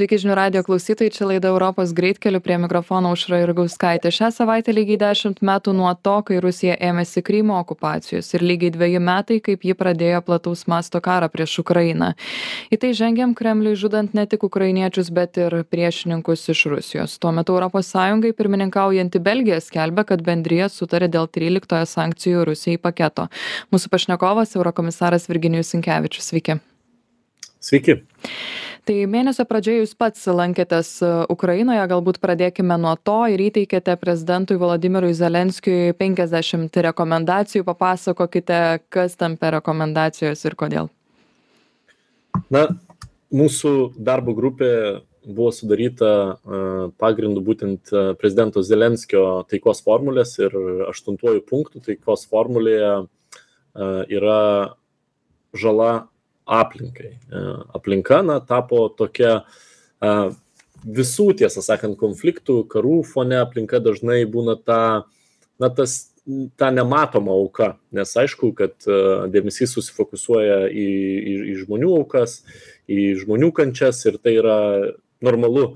Sveiki žinių radio klausytojai, čia laida Europos greitkeliu prie mikrofono Užra Irgauskaitė. Šią savaitę lygiai dešimt metų nuo to, kai Rusija ėmėsi Krymo okupacijos ir lygiai dviejų metai, kaip ji pradėjo plataus masto karą prieš Ukrainą. Į tai žengiam Kremliui žudant ne tik ukrainiečius, bet ir priešininkus iš Rusijos. Tuo metu ES pirmininkaujanti Belgija skelbia, kad bendrija sutarė dėl 13 sankcijų Rusijai paketo. Mūsų pašnekovas Eurokomisaras Virginijus Sinkevičius. Sveiki. Sveiki tai mėnesio pradžioje jūs pats lankėtės e, ukrainoje galbūt pradėkime nuo to ir įteikėte prezidentui volodymyrui zelenskiui penkiasdešimt rekomendacijų. Papasakokite kas ten per rekomendacijos ir kodėl. Na mūsų darbo grupė buvo sudaryta e, pagrindu būtent e, prezidento Zelenskio taikos formulės ir aštuntuoju punktu taikos formulėje yra žala aplinkai. E, aplinka, na, tapo tokia e, visų, tiesą sakant, konfliktų, karų fone aplinka dažnai būna ta, na, tas ta nematoma auka, nes aišku, kad e, dėmesys susifokusuoja į, į, į žmonių aukas, į žmonių kančias ir tai yra normalu.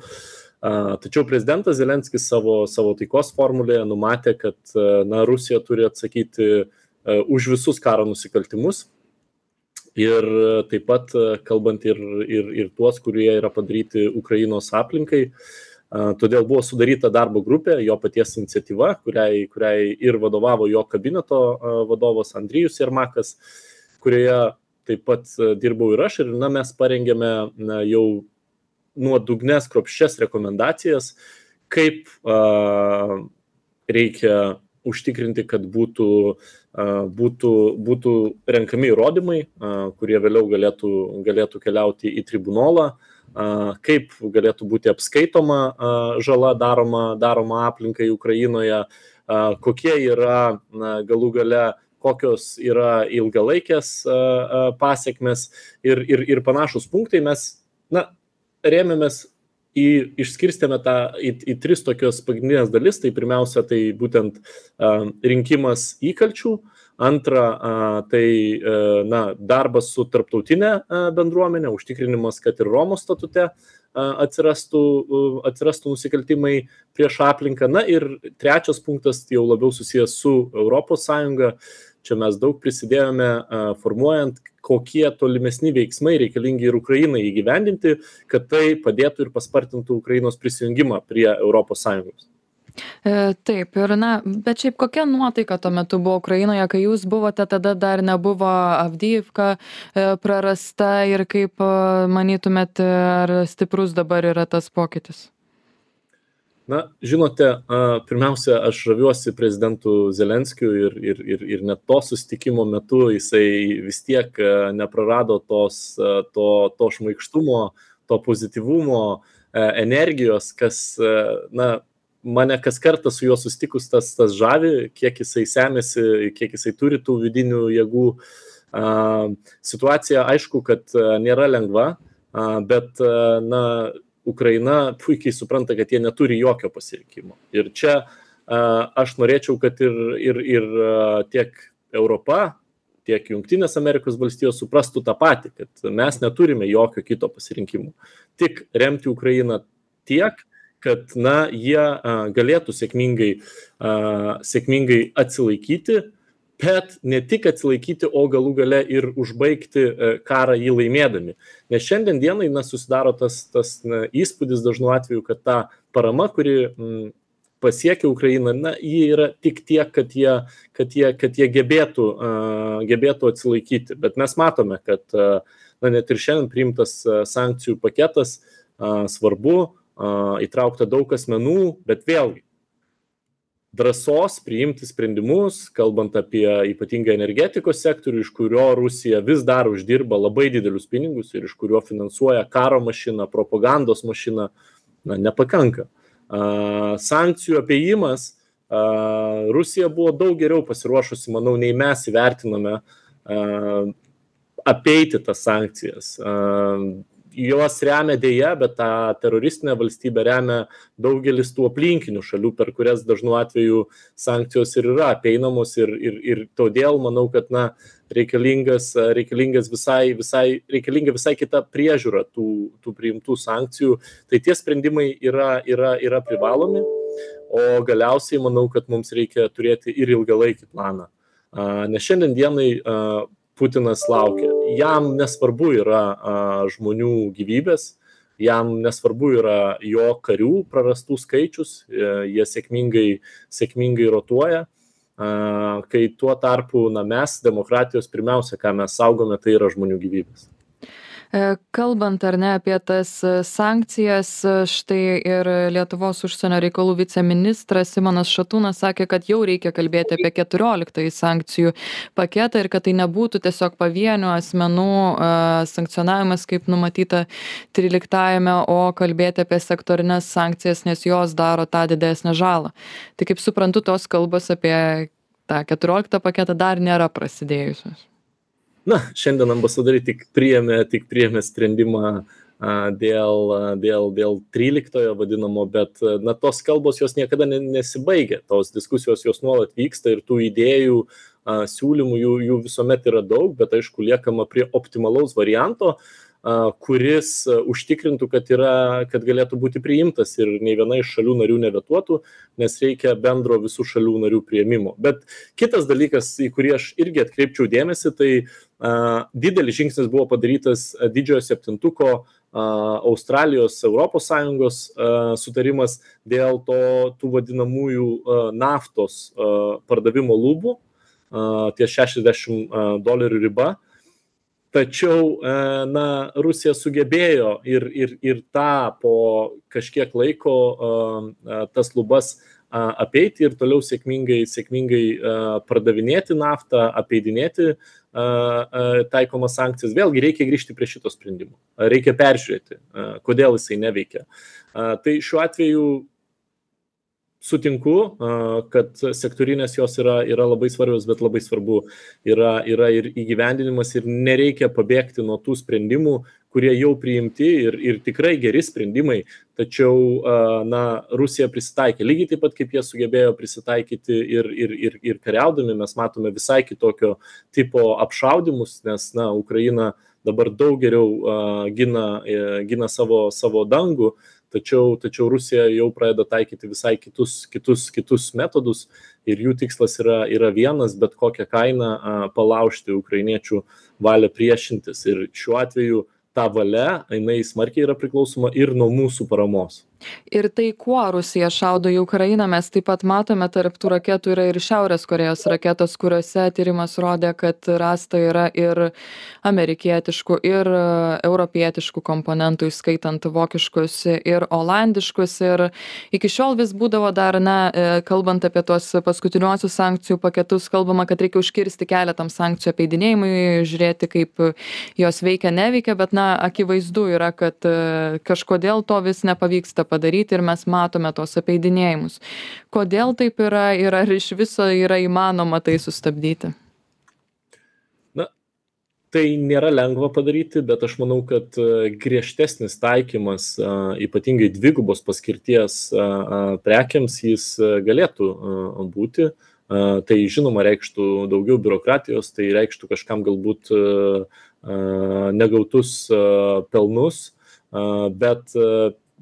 Tačiau prezidentas Zelenskis savo, savo taikos formulėje numatė, kad na, Rusija turi atsakyti už visus karo nusikaltimus ir taip pat kalbant ir, ir, ir tuos, kurie yra padaryti Ukrainos aplinkai. Todėl buvo sudaryta darbo grupė, jo paties iniciatyva, kuriai, kuriai ir vadovavo jo kabineto vadovas Andrijus Jermakas, kurioje taip pat dirbau ir aš. Ir na, mes parengėme na, jau nuodugnes, kropščias rekomendacijas, kaip a, reikia užtikrinti, kad būtų, būtų, būtų renkami įrodymai, kurie vėliau galėtų, galėtų keliauti į tribunolą, kaip galėtų būti apskaitoma žala daroma, daroma aplinkai Ukrainoje, kokie yra galų gale kokios yra ilgalaikės pasiekmes ir, ir, ir panašus punktai, mes na, rėmėmės į išskirstėme tą į, į tris tokias pagrindinės dalis. Tai pirmiausia, tai būtent uh, rinkimas įkalčių, antra, uh, tai uh, na, darbas su tarptautinė uh, bendruomenė, užtikrinimas, kad ir Romos statute atsirastų, atsirastų nusikaltimai prieš aplinką. Na ir trečias punktas jau labiau susijęs su ES. Čia mes daug prisidėjome formuojant kokie tolimesni veiksmai reikalingi ir Ukrainai įgyvendinti, kad tai padėtų ir paspartintų Ukrainos prisijungimą prie ES. E, taip, ir na, bet šiaip kokia nuotaika tuo metu buvo Ukrainoje, kai jūs buvote, tada dar nebuvo Avdyivka e, prarasta ir kaip e, manytumėt, ar stiprus dabar yra tas pokytis? Na žinote pirmiausia aš žaviuosi prezidentu zelenskiu ir ir ir ir net to susitikimo metu jisai vis tiek neprarado tos to to šmaikštumo to pozityvumo energijos kas na mane kas kartą su juo susitikus tas tas žavi kiek jisai semiasi kiek jisai turi tų vidinių jėgų. Situacija aišku kad nėra lengva bet na Ukraina puikiai supranta, kad jie neturi jokio pasirinkimo. Ir čia aš norėčiau, kad ir, ir, ir tiek Europa, tiek Junktinės Amerikos valstijos suprastų tą patį, kad mes neturime jokio kito pasirinkimo. Tik remti Ukrainą tiek, kad na, jie galėtų sėkmingai, sėkmingai atsilaikyti bet ne tik atsilaikyti, o galų gale ir užbaigti e, karą jį laimėdami. Nes šiandien dienai na, susidaro tas, tas na, įspūdis dažnu atveju, kad ta parama, kuri m, pasiekia Ukrainą, na, ji yra tik tiek, kad jie, kad jie, kad jie gebėtų, uh, gebėtų atsilaikyti. Bet mes matome, kad uh, na, net ir šiandien priimtas uh, sankcijų paketas uh, svarbu, uh, įtraukta daug asmenų, bet vėlgi drąsos priimti sprendimus kalbant apie ypatingai energetikos sektorių iš kurio rusija vis dar uždirba labai didelius pinigus ir iš kurio finansuoja karo mašiną propagandos mašiną na nepakanka. A sankcijų apėjimas a rusija buvo daug geriau pasiruošusi manau nei mes įvertinome a apeiti tas sankcijas. A juos remia dėja, bet tą teroristinę valstybę remia daugelis tų aplinkinių šalių, per kurias dažnu atveju sankcijos ir yra apeinamos ir, ir, ir todėl manau, kad na, reikalingas, reikalingas visai, visai, reikalinga visai kita priežiūra tų, tų priimtų sankcijų. Tai tie sprendimai yra, yra, yra privalomi, o galiausiai manau, kad mums reikia turėti ir ilgalaikį planą. Nes šiandien dienai Putinas laukia. Jam nesvarbu yra žmonių gyvybės, jam nesvarbu yra jo karių prarastų skaičius, e, jie sėkmingai, sėkmingai rotuoja, kai tuo tarpu na, mes, demokratijos, pirmiausia, ką mes saugome, tai yra žmonių gyvybės. E, kalbant ar ne apie tas e, sankcijas, e, štai ir Lietuvos užsienio reikalų viceministras Simonas Šatūnas sakė, kad jau reikia kalbėti apie 14 sankcijų paketą ir kad tai nebūtų tiesiog pavienių asmenų sankcionavimas, kaip numatyta 13-ame, o kalbėti apie sektorinės sankcijas, nes jos daro tą didesnę žalą. Tai kaip suprantu, tos kalbos apie tą 14 paketą dar nėra prasidėjusios na šiandien ambasadoriai tik priėmė tik priėmė sprendimą dėl, dėl, dėl 13 vadinamo, bet na, tos kalbos jos niekada nesibaigia, tos diskusijos jos nuolat vyksta ir tų idėjų, siūlymų jų, jų visuomet yra daug, bet aišku, liekama prie optimalaus varianto, kuris užtikrintų, kad, yra, kad galėtų būti priimtas ir nei viena iš šalių narių nevetuotų, nes reikia bendro visų šalių narių prieimimo. Bet kitas dalykas, į kurį aš irgi atkreipčiau dėmesį, tai didelis žingsnis buvo padarytas didžiojo septintuko uh, Australijos Europos Sąjungos uh, sutarimas dėl to tų vadinamųjų uh, naftos uh, pardavimo lubų uh, ties 60 uh, dolerių riba. Uh, tačiau na rusija sugebėjo ir ir ir tą po kažkiek laiko tas lubas apeiti ir toliau sėkmingai sėkmingai pardavinėti naftą apeidinėti taikomas sankcijas. Vėlgi reikia grįžti prie šito sprendimo. Reikia peržiūrėti kodėl jisai neveikia. Tai šiuo atveju sutinku kad sektorinės jos yra yra labai svarbios bet labai svarbu yra yra ir įgyvendinimas ir nereikia pabėgti nuo tų sprendimų kurie jau priimti ir ir tikrai geri sprendimai. Tačiau na rusija prisitaikė lygiai taip pat kaip jie sugebėjo prisitaikyti ir ir ir ir kariaudami. Mes matome visai kitokio tipo apšaudymus nes na ukraina dabar daug geriau gina e, gina savo savo dangų. Tačiau tačiau rusija jau pradeda taikyti visai kitus kitus kitus metodus ir jų tikslas yra yra vienas bet kokia kaina palaužti ukrainiečių valią priešintis. Ir šiuo atveju ta valia jinai smarkiai yra priklausoma ir nuo mūsų paramos ir tai kuo rusija šaudo į ukrainą mes taip pat matome tarp tų raketų yra ir šiaurės korėjos raketos kuriose tyrimas rodė kad rasta yra ir amerikietiškų ir e, europietiškų komponentų įskaitant vokiškus ir olandiškus. Ir iki šiol vis būdavo dar na e, kalbant apie tuos paskutiniuosius sankcijų paketus kalbama kad reikia užkirsti kelią tam sankcijų apeidinėjimui žiūrėti kaip jos veikia neveikia bet na akivaizdu yra kad e, kažkodėl to vis nepavyksta padaryti ir mes matome tuos apeidinėjimus. Kodėl taip yra ir ar iš viso yra įmanoma tai sustabdyti? Na, tai nėra lengva padaryti, bet aš manau, kad e, griežtesnis taikymas, e, ypatingai dvigubos paskirties e, prekiams, jis galėtų būti. Tai žinoma reikštų daugiau biurokratijos, tai reikštų kažkam galbūt negautus pelnus, bet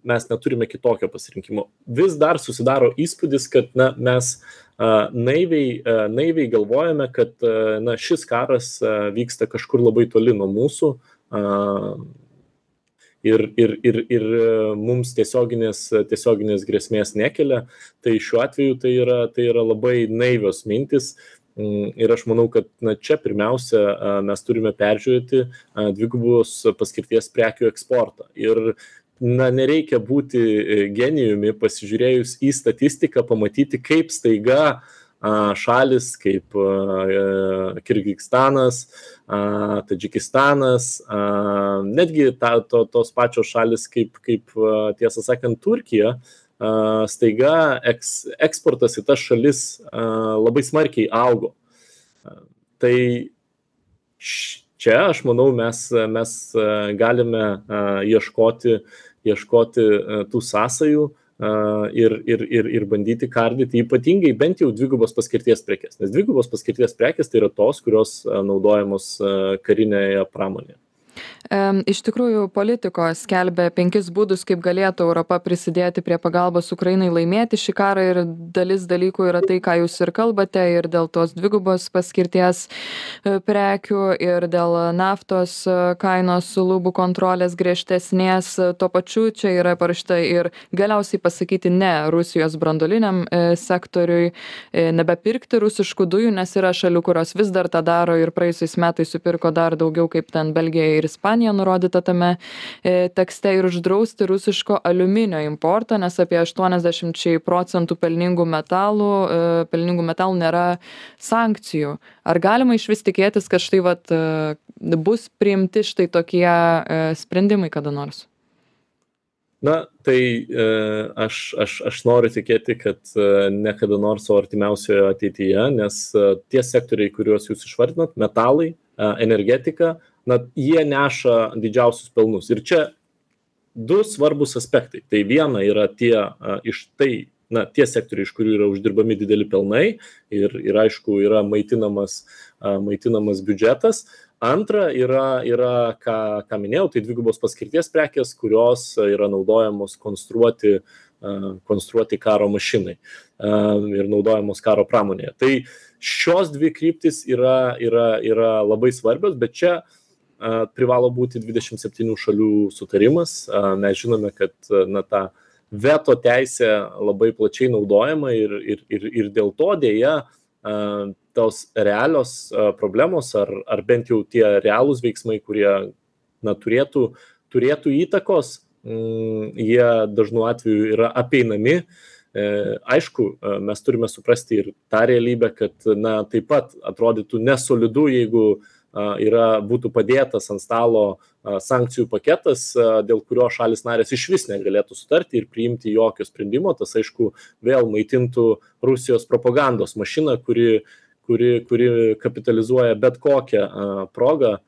mes neturime kitokio pasirinkimo. Vis dar susidaro įspūdis, kad na, mes naiviai, naiviai galvojame, kad na, šis karas vyksta kažkur labai toli nuo mūsų. Ir, ir, ir, ir mums tiesioginės, tiesioginės grėsmės nekelia. Tai šiuo atveju tai yra, tai yra labai naivios mintis. Mm, ir aš manau, kad na, čia pirmiausia mes turime peržiūrėti dvigubos paskirties prekių eksportą. Ir na nereikia būti e, genijumi pasižiūrėjus į statistiką pamatyti kaip staiga šalis kaip Kirgizstanas, Tadžikistanas, netgi ta, to, tos pačios šalis kaip, kaip tiesą sakant, Turkija, staiga eks, eksportas į tas šalis labai smarkiai augo. Tai čia aš manau mes mes galime ieškoti ieškoti tų sąsajų ir, ir, ir, ir bandyti kardyti ypatingai bent jau dvigubos paskirties prekes. Nes dvigubos paskirties prekes tai yra tos, kurios naudojamos karinėje pramonėje. Iš tikrųjų, politiko skelbia penkis būdus, kaip galėtų Europa prisidėti prie pagalbos Ukrainai laimėti šį karą ir dalis dalykų yra tai, ką jūs ir kalbate, ir dėl tos dvigubos paskirties e, prekių, ir dėl naftos e, kainos lubų kontrolės griežtesnės. Tuo pačiu čia yra parašta ir galiausiai pasakyti ne Rusijos brandoliniam e, sektoriui, nebepirkti rusiškų dujų, nes yra šalių, kurios vis dar tą daro ir praėjusiais metais supirko dar daugiau kaip ten Belgija ir Ispanija. Ispanija nurodyta tame e, tekste ir uždrausti rusiško aliuminio importą, nes apie 80 procentų pelningų metalų, e, pelningų metalų nėra sankcijų. Ar galima iš vis tikėtis, kad štai vat, e, bus priimti štai tokie sprendimai kada nors? Na, tai e, aš, aš, aš noriu tikėti, kad e, ne kada nors, o artimiausioje ateityje, nes e, tie sektoriai, kuriuos jūs išvardinat, metalai, e, energetika, na, jie neša didžiausius pelnus. Ir čia du svarbus aspektai. Tai viena yra tie iš tai, na, tie sektoriai, iš kurių yra uždirbami dideli pelnai ir, ir aišku, yra maitinamas, maitinamas biudžetas. Antra yra, yra ką, ką minėjau, tai dvigubos paskirties prekės, kurios yra naudojamos konstruoti, konstruoti karo mašinai ir naudojamos karo pramonėje. Tai šios dvi kryptis yra, yra, yra labai svarbios, bet čia privalo būti 27 šalių sutarimas. Mes žinome, kad na, ta veto teisė labai plačiai naudojama ir, ir, ir, ir dėl to dėja tos realios problemos ar, ar bent jau tie realūs veiksmai, kurie na, turėtų, turėtų įtakos, mm, jie dažnu atveju yra apeinami. E, aišku, mes turime suprasti ir tą realybę, kad na, taip pat atrodytų nesolidu, jeigu uh, yra, būtų padėtas ant stalo sankcijų paketas, dėl kurio šalis narės iš vis negalėtų sutarti ir priimti jokio sprendimo. Tas, aišku, vėl maitintų Rusijos propagandos mašiną, kuri, kuri, kuri kapitalizuoja bet kokią progą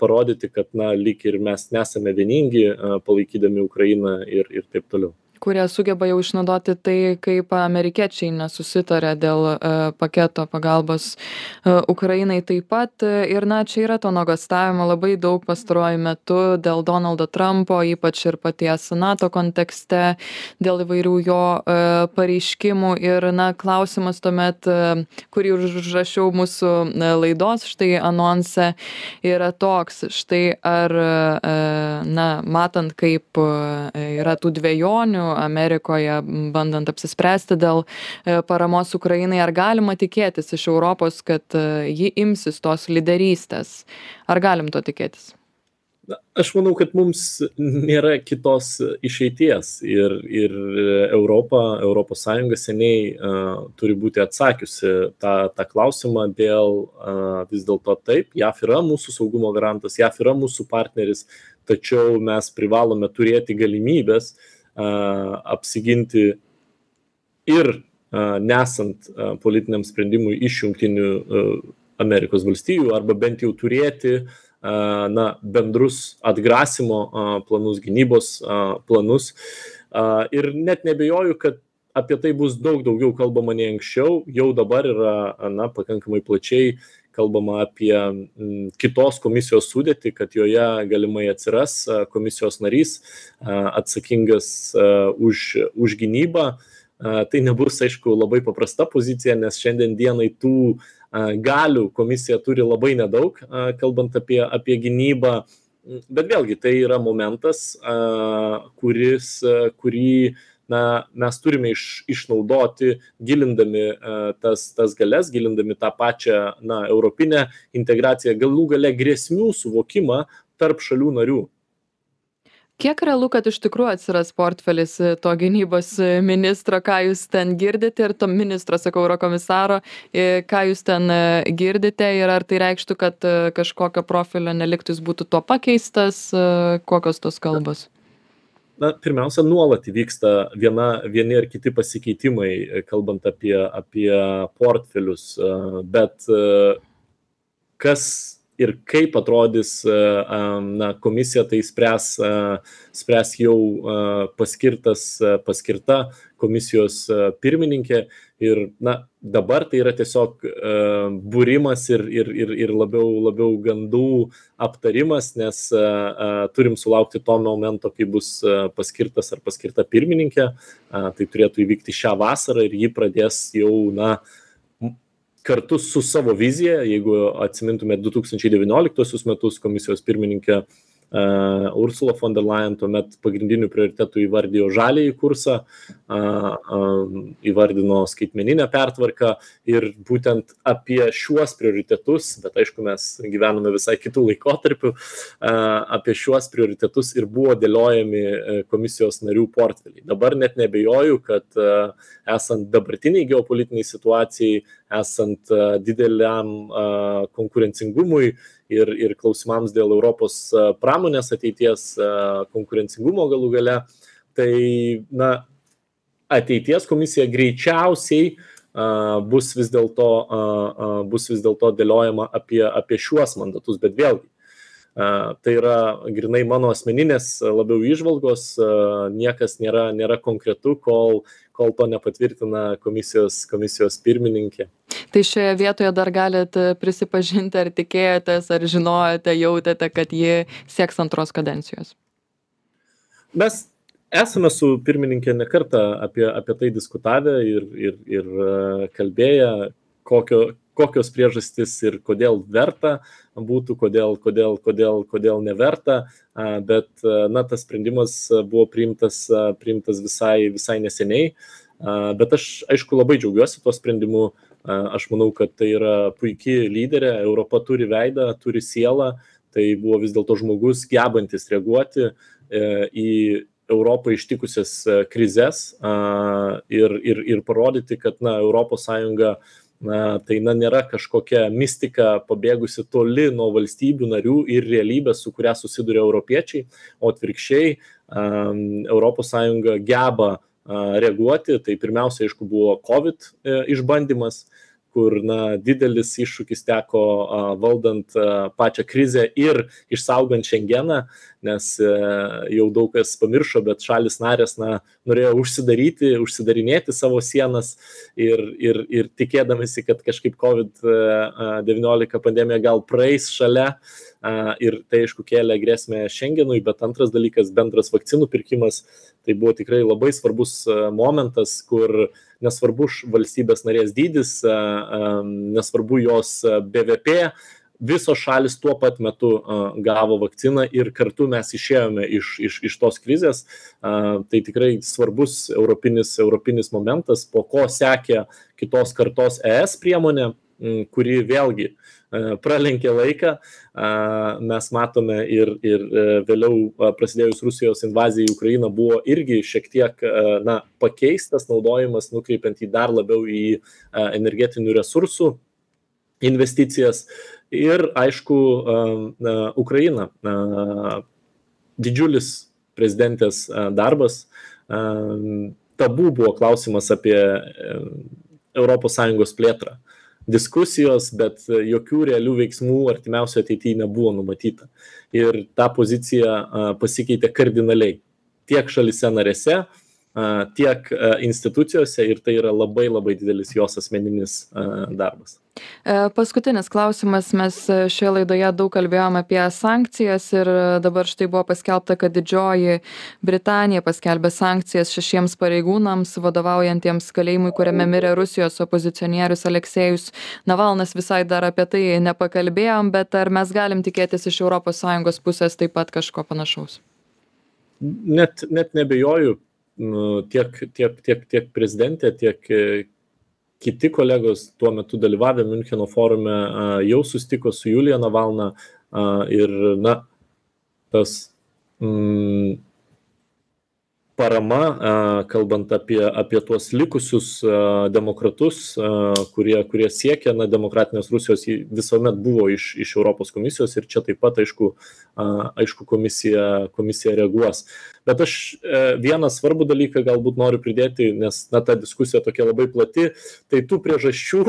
parodyti, kad, na, lyg ir mes nesame vieningi, palaikydami Ukrainą ir, ir taip toliau kurie sugeba jau išnaudoti tai, kaip amerikiečiai nesusitarė dėl e, paketo pagalbos e, Ukrainai taip pat. Ir na, čia yra to nuogastavimo labai daug pastaruoju metu dėl Donaldo Trumpo, ypač ir paties NATO kontekste, dėl įvairių jo e, pareiškimų. Ir na, klausimas tuomet, kurį užrašiau mūsų laidos, štai anonse, yra toks, štai ar, na, matant, kaip yra tų dviejonių, Amerikoje, bandant apsispręsti dėl e, paramos Ukrainai, ar galima tikėtis iš Europos, kad e, ji imsis tos lyderystės? Ar galim to tikėtis? Na, aš manau, kad mums nėra kitos išeities ir, ir Europa, Europos Sąjunga seniai uh, turi būti atsakiusi tą, tą klausimą dėl uh, vis dėlto taip, JAF yra mūsų saugumo garantas, JAF yra mūsų partneris, tačiau mes privalome turėti galimybės uh, apsiginti ir nesant politiniam sprendimui iš jungtinių Amerikos valstijų arba bent jau turėti na, bendrus atgrasimo planus, gynybos planus. Ir net nebejoju, kad apie tai bus daug daugiau kalbama nei anksčiau, jau dabar yra na, pakankamai plačiai kalbama apie kitos komisijos sudėtį, kad joje galimai atsiras komisijos narys atsakingas už, už gynybą. Tai nebus, aišku, labai paprasta pozicija, nes šiandien dienai tų galių komisija turi labai nedaug, kalbant apie, apie gynybą. Bet vėlgi tai yra momentas, kuris, kurį na mes turime iš išnaudoti gilindami e, tas tas galias gilindami tą pačią na europinę integraciją galų gale grėsmių suvokimą tarp šalių narių. Kiek realu kad iš tikrųjų atsiras portfelis e, to gynybos e, ministro? Ką jūs ten girdite? Ir to ministro sakau eurokomisaro ką jūs ten girdite? Ir ar tai reikštų kad kažkokio profilio neliktų jis būtų tuo pakeistas kokios tos kalbos na pirmiausia nuolat įvyksta viena vieni ar kiti pasikeitimai kalbant apie apie portfelius bet kas ir kaip atrodys na, komisija, tai spręs, spręs jau paskirtas, paskirta komisijos pirmininkė ir na dabar tai yra tiesiog uh, būrimas ir, ir, ir, ir labiau, labiau gandų aptarimas, nes uh, turim sulaukti to momento, kai bus uh, paskirtas ar paskirta pirmininkė. Uh, tai turėtų įvykti šią vasarą ir ji pradės jau, na, kartu su savo vizija, jeigu atsimintume 2019 metus komisijos pirmininkė uh, Uh, Ursula von der Leyen tuomet pagrindinių prioritetų įvardijo žalį į kursą, uh, uh, įvardino skaitmeninę pertvarką ir būtent apie šiuos prioritetus, bet aišku, mes gyvename visai kitų laikotarpių, apie šiuos prioritetus ir buvo dėliojami komisijos narių portfeliai. Dabar net nebejoju, kad esant dabartiniai geopolitiniai situacijai, esant dideliam konkurencingumui, ir, ir klausimams dėl Europos pramonės ateities konkurencingumo galų gale, tai na, ateities komisija greičiausiai bus vis dėlto bus vis dėlto dėliojama apie, apie šiuos mandatus, bet vėlgi. Tai yra grinai mano asmeninės labiau išvalgos, niekas nėra, nėra konkretu, kol, kol to nepatvirtina komisijos, komisijos pirmininkė. Tai šioje vietoje dar galit prisipažinti, ar tikėjotės, ar žinojote, jautėte, kad ji sieks antros kadencijos? Mes esame su pirmininkė nekartą apie, apie tai diskutavę ir, ir, ir kalbėję, kokio, kokios priežastys ir kodėl verta būtų, kodėl, kodėl, kodėl, kodėl neverta, bet na, tas sprendimas buvo priimtas, priimtas visai, visai neseniai. Bet aš, aišku, labai džiaugiuosi tuo sprendimu. Aš manau, kad tai yra puikiai lyderė, Europa turi veidą, turi sielą, tai buvo vis dėlto žmogus gebantis reaguoti e, į Europą ištikusias krizes ir, ir, ir parodyti, kad na, ES na tai na nėra kažkokia mistika pabėgusi toli nuo valstybių narių ir realybės, su kuria susiduria europiečiai, o atvirkščiai Europos Sąjunga geba reaguoti. Tai pirmiausia, aišku, buvo COVID e, išbandymas, kur na, didelis iššūkis teko valdant pačią krizę ir išsaugant šiandieną, nes e, jau daug kas pamiršo, bet šalis narės na, norėjo užsidaryti, užsidarinėti savo sienas ir, ir, ir tikėdamasi, kad kažkaip COVID-19 pandemija gal praeis šalia ir tai aišku kėlė grėsmę Schengenui, bet antras dalykas - bendras vakcinų pirkimas. Tai buvo tikrai labai svarbus momentas, kur nesvarbu valstybės narės dydis, nesvarbu jos BVP, visos šalis tuo pat metu gavo vakciną ir kartu mes išėjome iš, iš, iš tos krizės. Tai tikrai svarbus europinis, europinis momentas, po ko sekė kitos kartos ES priemonė, kuri vėlgi E, pralenkė laiką. Mes matome ir, ir e, vėliau prasidėjus Rusijos invazijai į Ukrainą buvo irgi šiek tiek e, na, pakeistas naudojimas, nukreipiant į dar labiau į energetinių resursų investicijas. Ir aišku, Ukraina. Didžiulis prezidentės darbas. Tabu buvo klausimas apie ES plėtrą diskusijos, bet jokių realių veiksmų artimiausio ateityje nebuvo numatyta. Ir ta pozicija pasikeitė kardinaliai tiek šalise narėse, tiek institucijose ir tai yra labai labai didelis jos asmeninis darbas. E, paskutinis klausimas. Mes šioje laidoje daug kalbėjome apie sankcijas ir dabar štai buvo paskelbta, kad Didžioji Britanija paskelbė sankcijas šešiems pareigūnams, vadovaujantiems kalėjimui, kuriame mirė Rusijos opozicionierius Aleksėjus Navalnas. Visai dar apie tai nepakalbėjom, bet ar mes galim tikėtis iš ES pusės taip pat kažko panašaus? Net, net nebejoju, tiek, tiek, tiek, tiek prezidentė, tiek kiti kolegos tuo metu dalyvavę Müncheno forume jau sustiko su Julija Navalna ir, na, tas mm, parama, kalbant apie, apie tuos likusius demokratus, kurie, kurie siekia na, demokratinės Rusijos, visuomet buvo iš, iš Europos komisijos ir čia taip pat, aišku, aišku komisija, komisija reaguos. Bet aš e, vieną svarbų dalyką galbūt noriu pridėti, nes na, ta diskusija tokia labai plati, tai tų priežasčių,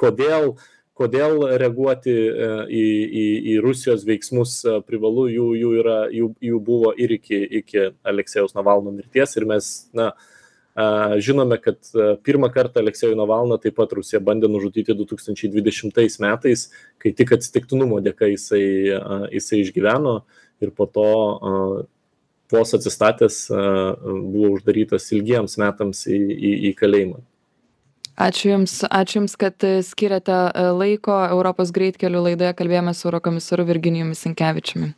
kodėl kodėl reaguoti į, į, į Rusijos veiksmus privalu, jų, jų, yra, jų, jų buvo ir iki, iki Aleksėjaus Navalno mirties ir mes, na, Žinome, kad pirmą kartą Aleksejų Navalną taip pat Rusija bandė nužudyti 2020 metais, kai tik atsitiktinumo dėka jisai, jisai išgyveno ir po to vos atsistatęs buvo uždarytas ilgiems metams į, į, į kalėjimą. Ačiū Jums, ačiū Jums, kad skiriate laiko Europos greitkelių laidoje kalbėjome su Eurokomisaru Virginijumi Sinkevičiumi.